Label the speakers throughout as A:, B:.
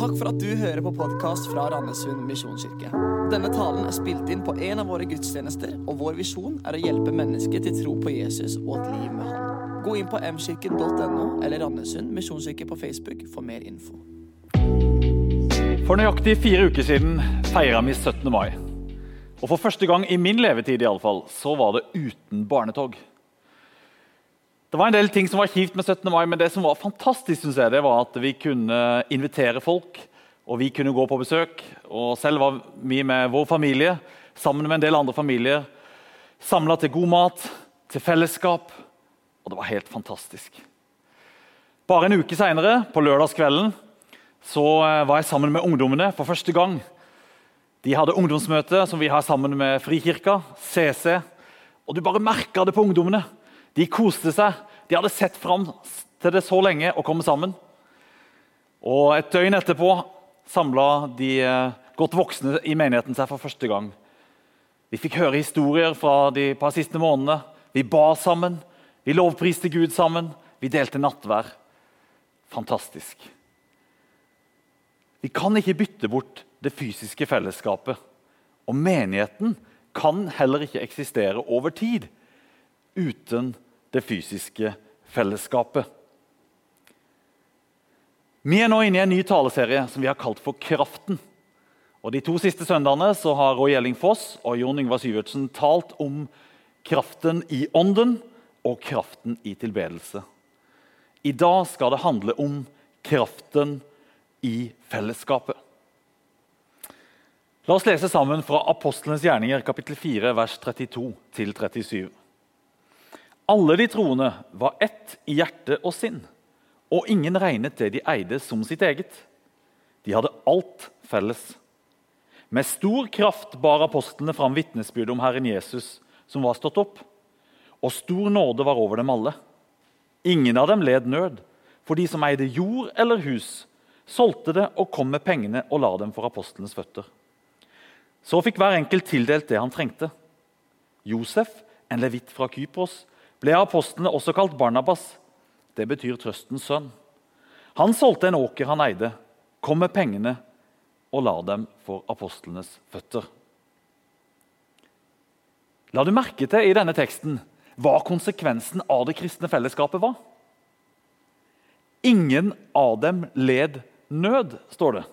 A: Takk for at du hører på podkast fra Randesund misjonskirke. Denne talen er spilt inn på en av våre gudstjenester, og vår visjon er å hjelpe mennesker til tro på Jesus og et liv med Han. Gå inn på mkirken.no eller Randesund misjonskirke på Facebook for mer info.
B: For nøyaktig fire uker siden feira vi 17. mai. Og For første gang i min levetid i alle fall, så var det uten barnetog. Det var en del ting som var kjipt med 17. mai, men det som var fantastisk, synes jeg, det var at vi kunne invitere folk, og vi kunne gå på besøk. Og selv var vi med vår familie, sammen med en del andre familier, samla til god mat, til fellesskap. Og det var helt fantastisk. Bare en uke seinere, på lørdagskvelden, så eh, var jeg sammen med ungdommene for første gang. De hadde ungdomsmøte som vi har sammen med Frikirka, CC. Og du bare merka det på ungdommene. De koste seg. De hadde sett fram til det så lenge å komme sammen. Og Et døgn etterpå samla de eh, godt voksne i menigheten seg for første gang. Vi fikk høre historier fra de par siste månedene. Vi ba sammen, vi lovpriste Gud sammen, vi delte nattvær. Fantastisk. Vi kan ikke bytte bort det fysiske fellesskapet. Og menigheten kan heller ikke eksistere over tid uten det fysiske fellesskapet. Vi er nå inne i en ny taleserie som vi har kalt for Kraften. Og De to siste søndagene så har Roy Elling Foss og Jon Yngvar Syvertsen talt om kraften i ånden og kraften i tilbedelse. I dag skal det handle om kraften i fellesskapet. La oss lese sammen fra Apostlenes gjerninger, kapittel 4, vers 32 37. Alle de troende var ett i hjerte og sinn, og ingen regnet det de eide, som sitt eget. De hadde alt felles. Med stor kraft bar apostlene fram vitnesbyrdet om Herren Jesus, som var stått opp, og stor nåde var over dem alle. Ingen av dem led nød, for de som eide jord eller hus, solgte det og kom med pengene og la dem for apostlenes føtter. Så fikk hver enkelt tildelt det han trengte. Josef, en levitt fra Kypros, ble apostlene også kalt Barnabas. Det betyr trøstens sønn. Han solgte en åker han eide, kom med pengene og la dem for apostlenes føtter. La du merke til i denne teksten hva konsekvensen av det kristne fellesskapet var? Ingen av dem led nød, står det.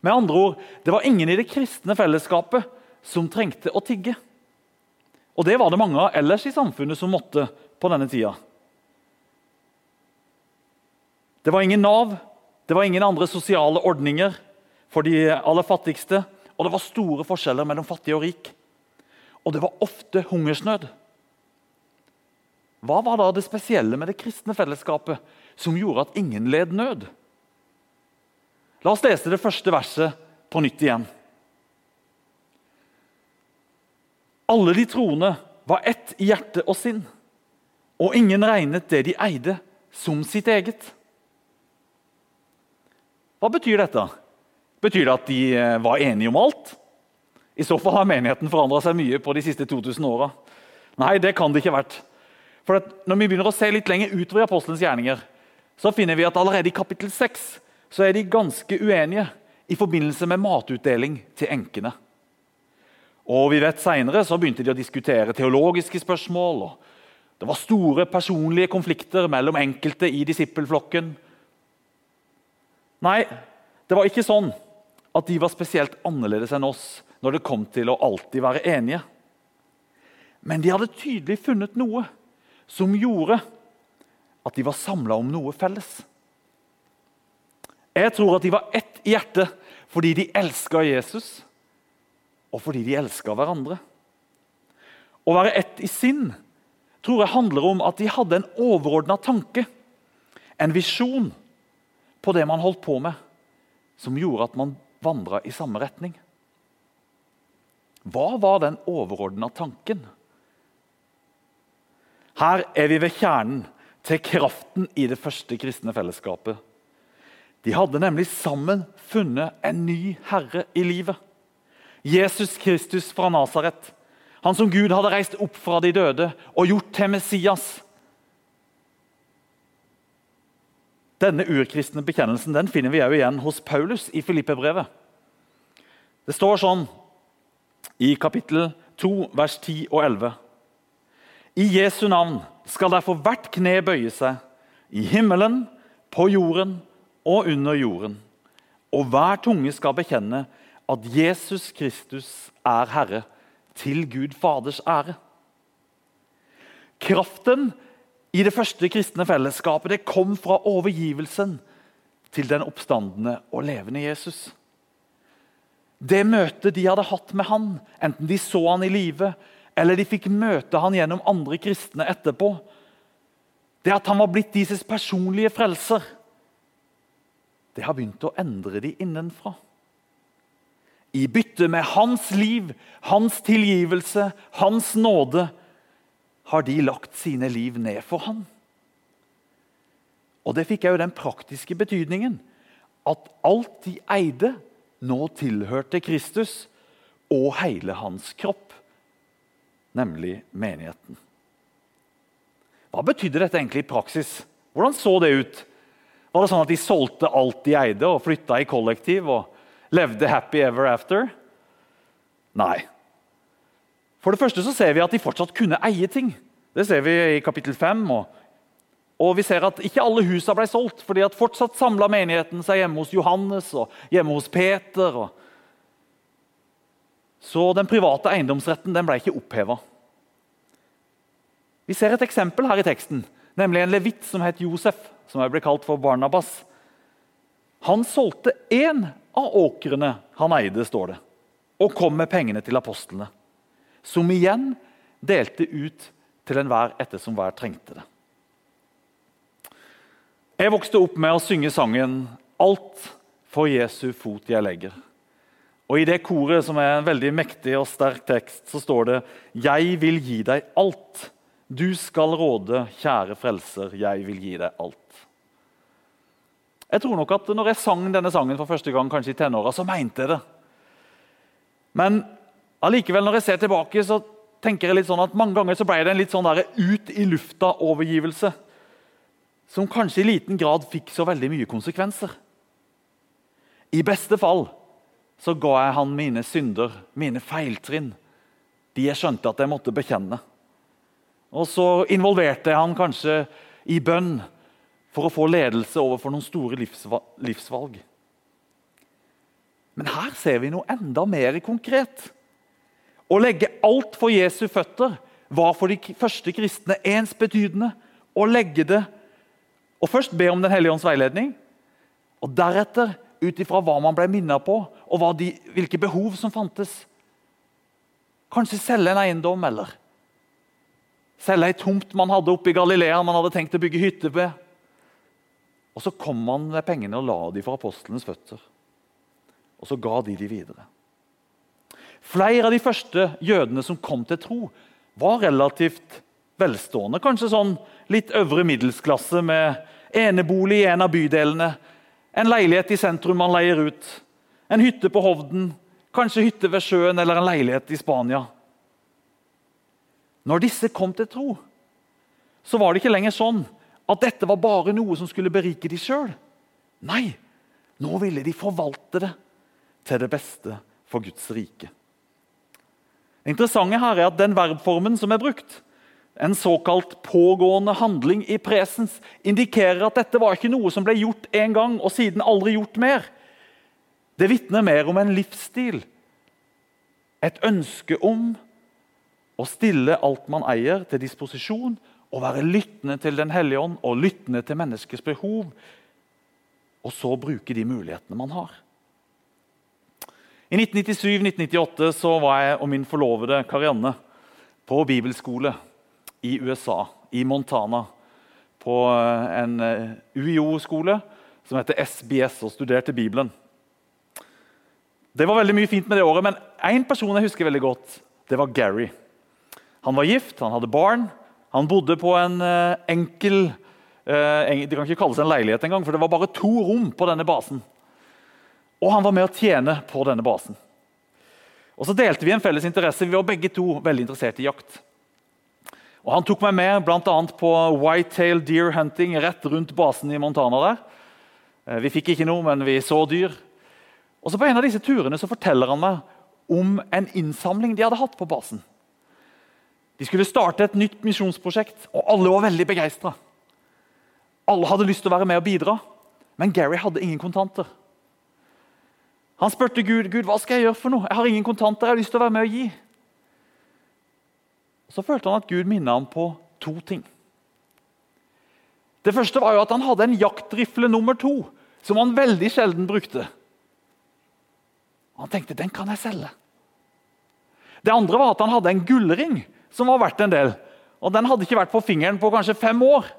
B: Med andre ord, det var ingen i det kristne fellesskapet som trengte å tigge. Og det var det mange av ellers i samfunnet som måtte på denne tida. Det var ingen Nav, det var ingen andre sosiale ordninger for de aller fattigste. Og det var store forskjeller mellom fattig og rik. Og det var ofte hungersnød. Hva var da det spesielle med det kristne fellesskapet som gjorde at ingen led nød? La oss lese det første verset på nytt igjen. Alle de troende var ett i hjerte og sinn, og ingen regnet det de eide, som sitt eget. Hva betyr dette? Betyr det at de eh, var enige om alt? I så fall har menigheten forandra seg mye på de siste 2000 åra. Nei, det kan det ikke ha vært. For Når vi begynner å se litt lenger utover i apostelens gjerninger, så finner vi at allerede i kapittel 6 så er de ganske uenige i forbindelse med matutdeling til enkene. Og vi vet Senere begynte de å diskutere teologiske spørsmål. og Det var store personlige konflikter mellom enkelte i disippelflokken. Nei, det var ikke sånn at de var spesielt annerledes enn oss når det kom til å alltid være enige. Men de hadde tydelig funnet noe som gjorde at de var samla om noe felles. Jeg tror at de var ett i hjertet fordi de elska Jesus og fordi de elska hverandre. Å være ett i sinn tror jeg handler om at de hadde en overordna tanke, en visjon, på det man holdt på med, som gjorde at man vandra i samme retning. Hva var den overordna tanken? Her er vi ved kjernen til kraften i det første kristne fellesskapet. De hadde nemlig sammen funnet en ny herre i livet. Jesus Kristus fra Nasaret. Han som Gud hadde reist opp fra de døde og gjort til Messias. Denne urkristne bekjennelsen den finner vi igjen hos Paulus i Filippe-brevet. Det står sånn i kapittel 2, vers 10 og 11. I Jesu navn skal derfor hvert kne bøye seg, i himmelen, på jorden og under jorden. Og hver tunge skal bekjenne at Jesus Kristus er Herre, til Gud Faders ære. Kraften i det første kristne fellesskapet det kom fra overgivelsen til den oppstandende og levende Jesus. Det møtet de hadde hatt med han, enten de så han i live eller de fikk møte han gjennom andre kristne etterpå, det at han var blitt deres personlige frelser, det har begynt å endre de innenfra. I bytte med hans liv, hans tilgivelse, hans nåde, har de lagt sine liv ned for han. Og Det fikk jo den praktiske betydningen at alt de eide, nå tilhørte Kristus og hele hans kropp, nemlig menigheten. Hva betydde dette egentlig i praksis? Hvordan så det ut? Var det sånn at de solgte alt de eide, og flytta i kollektiv og levde happy ever after? Nei. For det første så ser vi at de fortsatt kunne eie ting. Det ser vi i kapittel 5. Og, og vi ser at ikke alle husa ble solgt, fordi at fortsatt samla menigheten seg hjemme hos Johannes og hjemme hos Peter. Og... Så den private eiendomsretten den ble ikke oppheva. Vi ser et eksempel her i teksten, nemlig en levitt som het Josef, som ble kalt for Barnabas. Han solgte én av åkrene han eide, står det, og kom med pengene til apostlene, som igjen delte ut til enhver etter som hver trengte det. Jeg vokste opp med å synge sangen 'Alt for Jesu fot jeg legger'. Og I det koret, som er en veldig mektig og sterk tekst, så står det 'Jeg vil gi deg alt'. Du skal råde, kjære frelser, jeg vil gi deg alt. Jeg tror nok at når jeg sang denne sangen for første gang kanskje i tenåra, så mente jeg det. Men allikevel, når jeg ser tilbake, så tenker jeg litt sånn at mange ganger så ble det en litt sånn der ut i lufta-overgivelse. Som kanskje i liten grad fikk så veldig mye konsekvenser. I beste fall så ga jeg han mine synder, mine feiltrinn. De jeg skjønte at jeg måtte bekjenne. Og så involverte jeg han kanskje i bønn for å få ledelse overfor noen store livsvalg. Men her ser vi noe enda mer konkret. Å legge alt for Jesu føtter var for de første kristne ensbetydende å legge det og først be om Den hellige ånds veiledning, og deretter, ut ifra hva man ble minnet på, og de, hvilke behov som fantes Kanskje selge en eiendom, eller selge ei tomt man hadde oppe i Galilea man hadde tenkt å bygge hytte ved. Og Så kom han med pengene og la de for apostlenes føtter. Og så ga de de videre. Flere av de første jødene som kom til tro, var relativt velstående. Kanskje sånn litt øvre middelsklasse med enebolig i en av bydelene. En leilighet i sentrum man leier ut. En hytte på Hovden, kanskje hytte ved sjøen eller en leilighet i Spania. Når disse kom til tro, så var det ikke lenger sånn at dette var bare noe som skulle berike de sjøl. Nei, nå ville de forvalte det til det beste for Guds rike. Det interessante her er at Den verbformen som er brukt, en såkalt pågående handling i presens, indikerer at dette var ikke noe som ble gjort én gang og siden aldri gjort mer. Det vitner mer om en livsstil, et ønske om å stille alt man eier, til disposisjon, og være lyttende til Den hellige ånd og lyttende til menneskets behov. Og så bruke de mulighetene man har. I 1997-1998 så var jeg og min forlovede Karianne på bibelskole i USA, i Montana. På eh, en eh, UiO-skole som heter SBS, og studerte Bibelen. Det var veldig mye fint med det året, men én person jeg husker veldig godt, det var Gary. Han var gift, han hadde barn. Han bodde på en uh, enkel uh, Det kan ikke kalles en leilighet engang, for det var bare to rom på denne basen. Og han var med å tjene på denne basen. Og Så delte vi en felles interesse. Vi var begge to veldig interessert i jakt. Og Han tok meg med annet på whitetail deer hunting rett rundt basen i Montana. der. Eh, vi fikk ikke noe, men vi så dyr. Og så På en av disse turene så forteller han meg om en innsamling de hadde hatt på basen. De skulle starte et nytt misjonsprosjekt, og alle var veldig begeistra. Alle hadde lyst til å være med og bidra, men Gary hadde ingen kontanter. Han spurte Gud Gud, hva skal jeg gjøre for noe. Jeg har ingen kontanter, jeg har lyst til å være med og gi. Så følte han at Gud minnet ham på to ting. Det første var jo at han hadde en jaktrifle nummer to, som han veldig sjelden brukte. Han tenkte den kan jeg selge. Det andre var at han hadde en gullring som var verdt en del. Og Den hadde ikke vært på fingeren på kanskje fem år.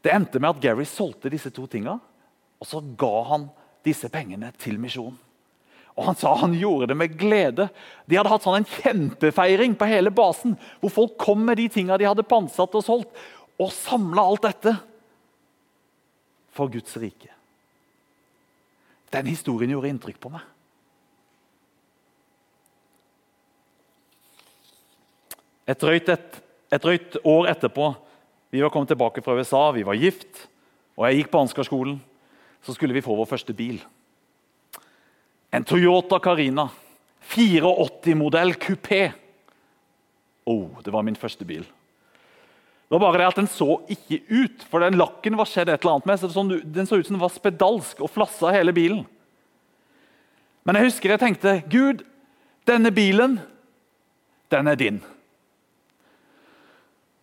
B: Det endte med at Gary solgte disse to tingene og så ga han disse pengene til misjonen. Og Han sa han gjorde det med glede. De hadde hatt sånn en kjempefeiring på hele basen, hvor folk kom med de tingene de hadde pantsatt og solgt, og samla alt dette for Guds rike. Den historien gjorde inntrykk på meg. Et drøyt, et, et drøyt år etterpå vi var kommet tilbake fra USA, vi var gift, og jeg gikk på Ansgar-skolen så skulle vi få vår første bil. En Toyota Carina. 84-modell kupé. Oh, det var min første bil. Det var bare det at Den så ikke ut, for den lakken var skjedd et eller annet med. så Den så ut som den var spedalsk og flassa hele bilen. Men jeg husker jeg tenkte Gud, denne bilen, den er din.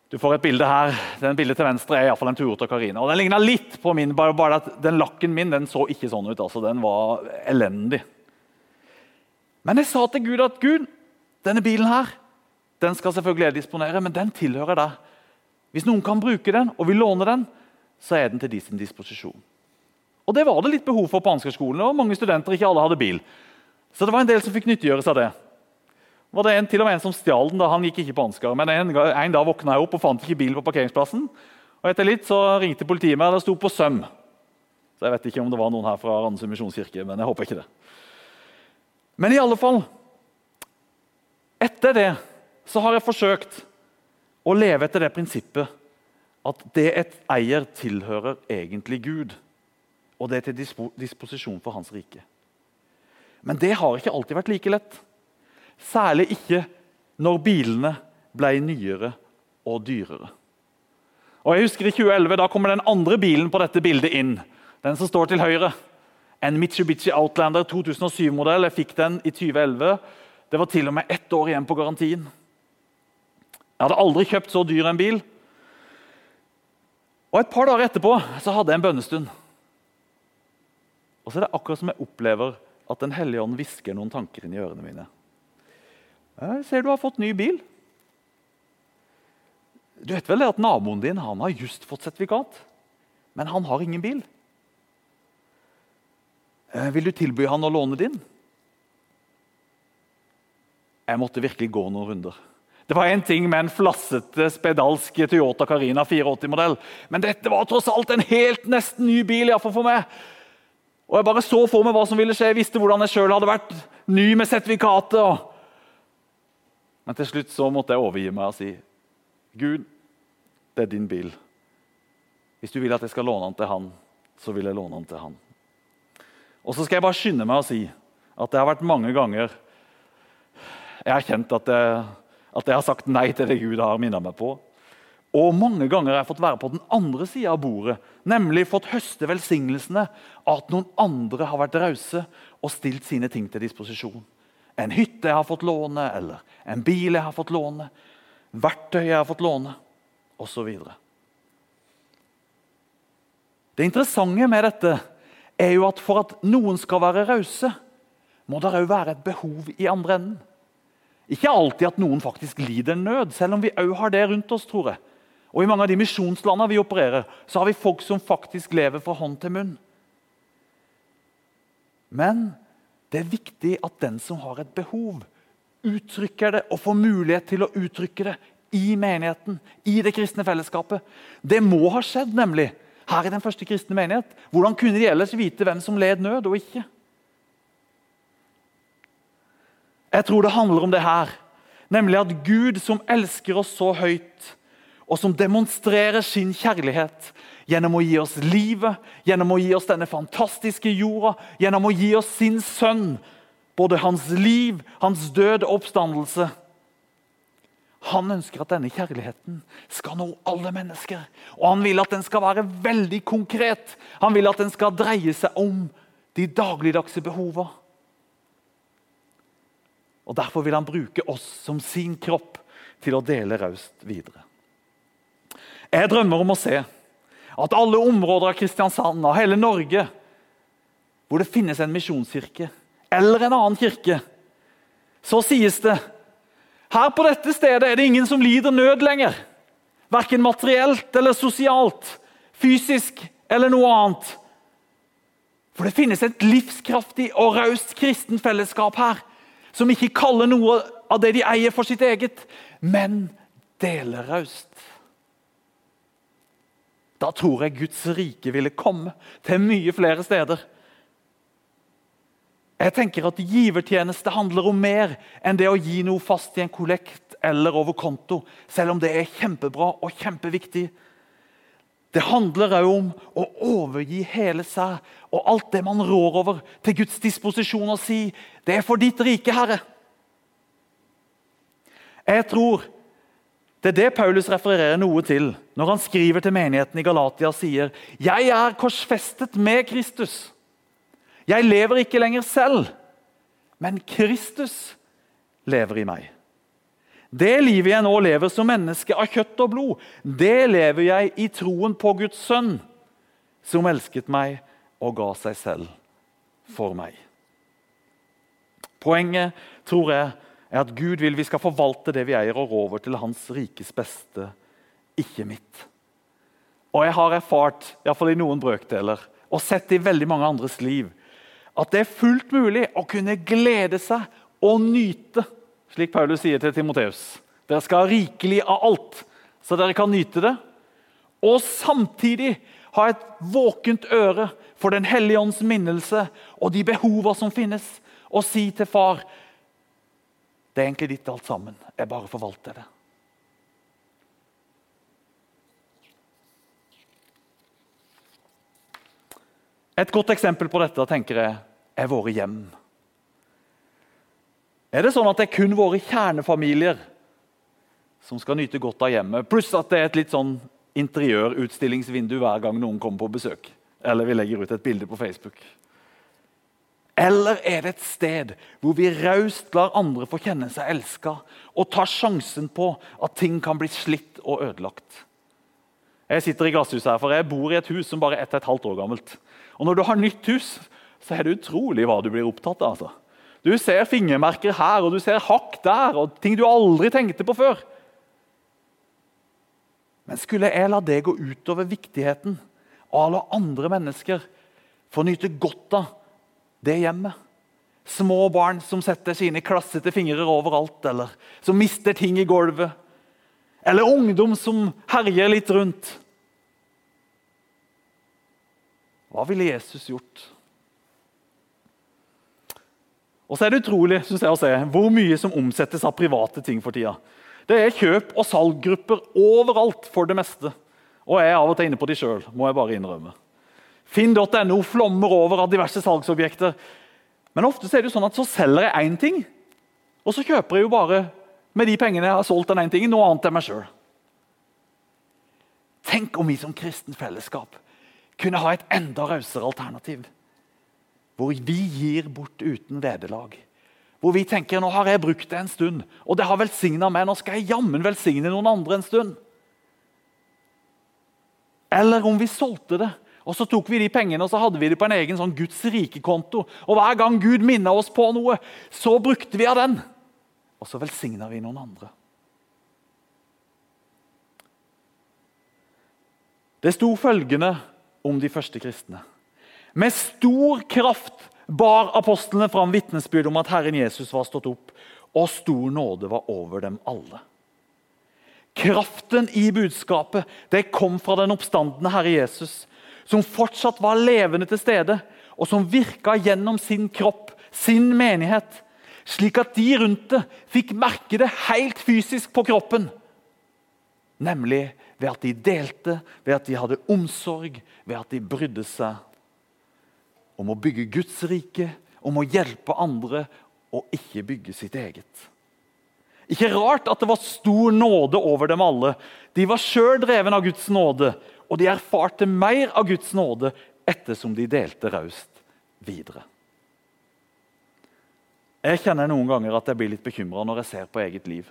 B: Du får et bilde her. Den bildet til venstre er i fall en Toyota Carina. Og Den ligna litt på min, bare, bare, at den lakken min den så ikke sånn ut. altså Den var elendig. Men jeg sa til Gud at Gud, denne bilen her, den skal selvfølgelig jeg disponere, men den tilhører deg. Hvis noen kan bruke den og vil låne den, så er den til de sin disposisjon. Og Det var det litt behov for på Ansgar-skolen, mange studenter ikke alle hadde bil. Så det var en del som fikk nyttiggjøre seg av det var det en, til og med en som stjal den. da Han gikk ikke på Ansgar. Men en, en dag våkna jeg opp og fant ikke bilen på parkeringsplassen. Og Etter litt så ringte politiet meg, og det sto på søm. Så Jeg vet ikke om det var noen her fra Randesund misjonskirke, men jeg håper ikke det. Men i alle fall Etter det så har jeg forsøkt å leve etter det prinsippet at det et eier, tilhører egentlig Gud. Og det er til disposisjon for hans rike. Men det har ikke alltid vært like lett. Særlig ikke når bilene ble nyere og dyrere. Og jeg husker I 2011 da kommer den andre bilen på dette bildet inn. Den som står til høyre. En Mitsubishi Outlander 2007-modell. Jeg fikk den i 2011. Det var til og med ett år igjen på garantien. Jeg hadde aldri kjøpt så dyr en bil. Og Et par dager etterpå så hadde jeg en bønnestund. Og så er det akkurat som jeg opplever at Den hellige ånd hvisker noen tanker inn i ørene mine. Jeg ser du har fått ny bil. Du vet vel at naboen din han har just fått sertifikat, men han har ingen bil? Eh, vil du tilby han å låne din? Jeg måtte virkelig gå noen runder. Det var en ting med en flassete, spedalsk Toyota Carina 480-modell. Men dette var tross alt en helt nesten ny bil, iallfall for meg. Og Jeg bare så for meg hva som ville skje. Jeg visste hvordan jeg sjøl hadde vært ny med sertifikatet. og men til slutt så måtte jeg overgi meg og si Gud, det er din bil. Hvis du vil at jeg skal låne den til han, så vil jeg låne den til han. Og så skal jeg bare skynde meg å si at det har vært mange ganger jeg har kjent at jeg, at jeg har sagt nei til det Gud har minnet meg på. Og mange ganger har jeg fått være på den andre sida av bordet, nemlig fått høste velsignelsene av at noen andre har vært rause og stilt sine ting til disposisjon. En hytte jeg har fått låne, eller en bil jeg har fått låne, verktøy jeg har fått låne, osv. Det interessante med dette er jo at for at noen skal være rause, må det òg være et behov i andre enden. Ikke alltid at noen faktisk lider nød, selv om vi òg har det rundt oss. tror jeg. Og I mange av de misjonslandene vi opererer, så har vi folk som faktisk lever fra hånd til munn. Men det er viktig at den som har et behov, uttrykker det og får mulighet til å uttrykke det i menigheten, i det kristne fellesskapet. Det må ha skjedd, nemlig, her i den første kristne menighet. Hvordan kunne de ellers vite hvem som led nød og ikke? Jeg tror det handler om det her. Nemlig at Gud, som elsker oss så høyt, og som demonstrerer sin kjærlighet gjennom å gi oss livet, gjennom å gi oss denne fantastiske jorda, gjennom å gi oss sin sønn, både hans liv, hans død og oppstandelse. Han ønsker at denne kjærligheten skal nå alle mennesker. Og han vil at den skal være veldig konkret. Han vil at den skal dreie seg om de dagligdagse behovene. Og Derfor vil han bruke oss som sin kropp til å dele raust videre. Jeg drømmer om å se at alle områder av Kristiansand og hele Norge hvor det finnes en misjonskirke eller en annen kirke, så sies det her på dette stedet er det ingen som lider nød lenger. Verken materielt eller sosialt, fysisk eller noe annet. For det finnes et livskraftig og raust kristen fellesskap her som ikke kaller noe av det de eier, for sitt eget, men deler raust. Da tror jeg Guds rike ville komme til mye flere steder. Jeg tenker at Givertjeneste handler om mer enn det å gi noe fast i en kollekt eller over konto, selv om det er kjempebra og kjempeviktig. Det handler òg om å overgi hele seg og alt det man rår over, til Guds disposisjon og si 'Det er for ditt rike, Herre'. Jeg tror det er det Paulus refererer noe til når han skriver til menigheten i Galatia sier 'Jeg er korsfestet med Kristus'. Jeg lever ikke lenger selv, men Kristus lever i meg. Det livet jeg nå lever som menneske av kjøtt og blod, det lever jeg i troen på Guds sønn, som elsket meg og ga seg selv for meg. Poenget tror jeg er at Gud vil vi skal forvalte det vi eier, og rå over til hans rikes beste, ikke mitt. Og jeg har erfart, iallfall i noen brøkdeler, og sett i veldig mange andres liv, at det er fullt mulig å kunne glede seg og nyte slik Paulus sier til Timoteus. Dere skal ha rikelig av alt, så dere kan nyte det. Og samtidig ha et våkent øre for Den hellige ånds minnelse og de behova som finnes, og si til far det er egentlig ditt alt sammen. Jeg bare forvalter det. Et godt eksempel på dette tenker jeg, er våre hjem. Er det sånn at det er kun våre kjernefamilier som skal nyte godt av hjemmet, pluss at det er et litt sånn interiørutstillingsvindu hver gang noen kommer på besøk? Eller vi legger ut et bilde på Facebook. Eller er det et sted hvor vi raust lar andre få kjenne seg elska og tar sjansen på at ting kan bli slitt og ødelagt? Jeg sitter i glasshuset her, for jeg bor i et hus som bare er ett og et halvt år gammelt. Og Når du har nytt hus, så er det utrolig hva du blir opptatt av. altså. Du ser fingermerker her og du ser hakk der, og ting du aldri tenkte på før. Men skulle jeg la det gå utover viktigheten av å la andre mennesker få nyte godt av det hjemmet? Små barn som setter sine klassete fingre overalt, eller som mister ting i gulvet. Eller ungdom som herjer litt rundt. Hva ville Jesus gjort? Og så er det utrolig synes jeg, å se hvor mye som omsettes av private ting for tida. Det er kjøp- og salggrupper overalt for det meste. Og jeg er av og til inne på de sjøl, må jeg bare innrømme. Finn.no flommer over av diverse salgsobjekter. Men ofte er det jo sånn at så selger jeg én ting, og så kjøper jeg jo bare med de pengene jeg har solgt den ene tingen, noe annet enn meg sjøl. Tenk om vi som kristent fellesskap kunne ha et enda rausere alternativ hvor vi gir bort uten vederlag. Hvor vi tenker nå har jeg brukt det en stund, og det har velsigna meg. Nå skal jeg jammen velsigne noen andre en stund. Eller om vi solgte det, og så tok vi de pengene og så hadde vi det på en egen sånn Guds rike-konto. Og Hver gang Gud minna oss på noe, så brukte vi av den. Og så velsigna vi noen andre. Det sto følgende om de første kristne. Med stor kraft bar apostlene fram vitnesbyrd om at Herren Jesus var stått opp, og stor nåde var over dem alle. Kraften i budskapet det kom fra den oppstandende Herre Jesus, som fortsatt var levende til stede, og som virka gjennom sin kropp, sin menighet. slik at de rundt det fikk merke det helt fysisk på kroppen. Nemlig ved at de delte, ved at de hadde omsorg, ved at de brydde seg om å bygge Guds rike, om å hjelpe andre og ikke bygge sitt eget. Ikke rart at det var stor nåde over dem alle. De var sjøl dreven av Guds nåde, og de erfarte mer av Guds nåde ettersom de delte raust videre. Jeg kjenner noen ganger at jeg blir litt bekymra når jeg ser på eget liv.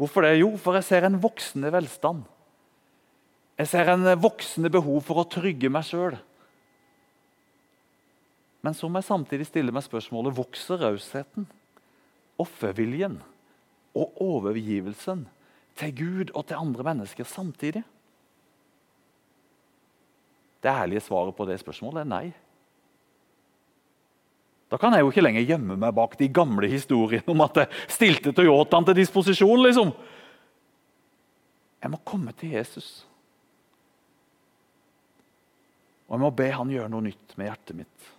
B: Hvorfor det? Jo, for jeg ser en voksende velstand. Jeg ser en voksende behov for å trygge meg sjøl. Men så må jeg samtidig stille meg spørsmålet vokser rausheten, offerviljen og overgivelsen til Gud og til andre mennesker samtidig? Det ærlige svaret på det spørsmålet er nei. Da kan jeg jo ikke lenger gjemme meg bak de gamle historiene om at jeg stilte Toyotaen til disposisjon. liksom. Jeg må komme til Jesus. Og jeg må be han gjøre noe nytt med hjertet mitt.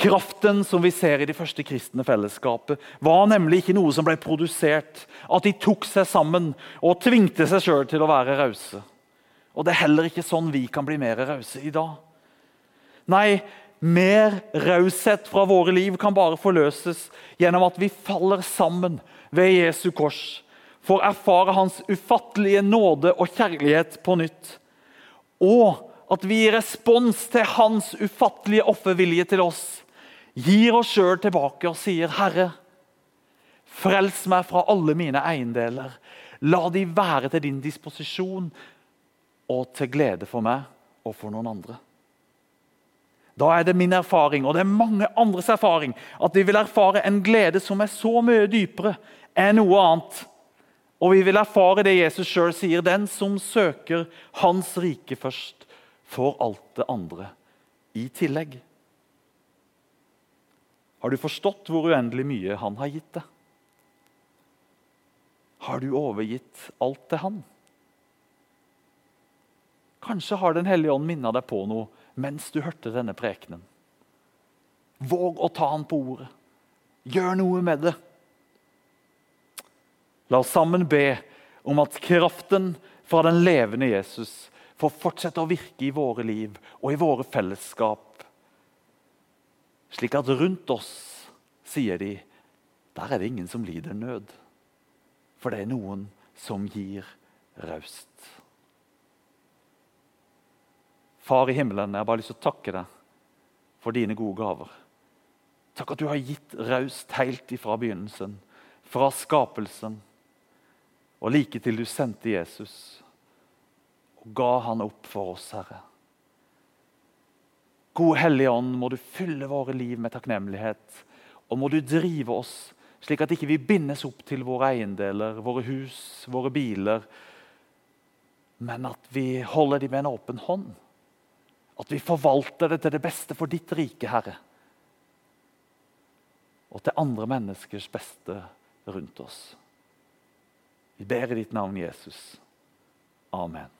B: Kraften som vi ser i de første kristne fellesskapet, var nemlig ikke noe som ble produsert. At de tok seg sammen og tvingte seg sjøl til å være rause. Og det er heller ikke sånn vi kan bli mer rause i dag. Nei, mer raushet fra våre liv kan bare forløses gjennom at vi faller sammen ved Jesu kors. Får erfare hans ufattelige nåde og kjærlighet på nytt. Og at vi i respons til hans ufattelige offervilje til oss gir oss sjøl tilbake og sier, 'Herre, frels meg fra alle mine eiendeler.' 'La de være til din disposisjon og til glede for meg og for noen andre.' Da er det min erfaring, og det er mange andres erfaring, at vi vil erfare en glede som er så mye dypere enn noe annet. Og vi vil erfare det Jesus sjøl sier, den som søker Hans rike først, får alt det andre i tillegg. Har du forstått hvor uendelig mye han har gitt deg? Har du overgitt alt til han? Kanskje har Den hellige ånd minnet deg på noe mens du hørte denne prekenen. Våg å ta han på ordet. Gjør noe med det. La oss sammen be om at kraften fra den levende Jesus får fortsette å virke i våre liv og i våre fellesskap slik at rundt oss, sier de, der er det ingen som lider nød. For det er noen som gir raust. Far i himmelen, jeg har bare lyst til å takke deg for dine gode gaver. Takk at du har gitt raust helt ifra begynnelsen, fra skapelsen, og like til du sendte Jesus og ga han opp for oss, Herre. Gode Hellige Ånd, må du fylle våre liv med takknemlighet. Og må du drive oss slik at ikke vi bindes opp til våre eiendeler, våre hus, våre biler, men at vi holder dem med en åpen hånd. At vi forvalter det til det beste for ditt rike, Herre. Og til andre menneskers beste rundt oss. Vi ber i ditt navn, Jesus. Amen.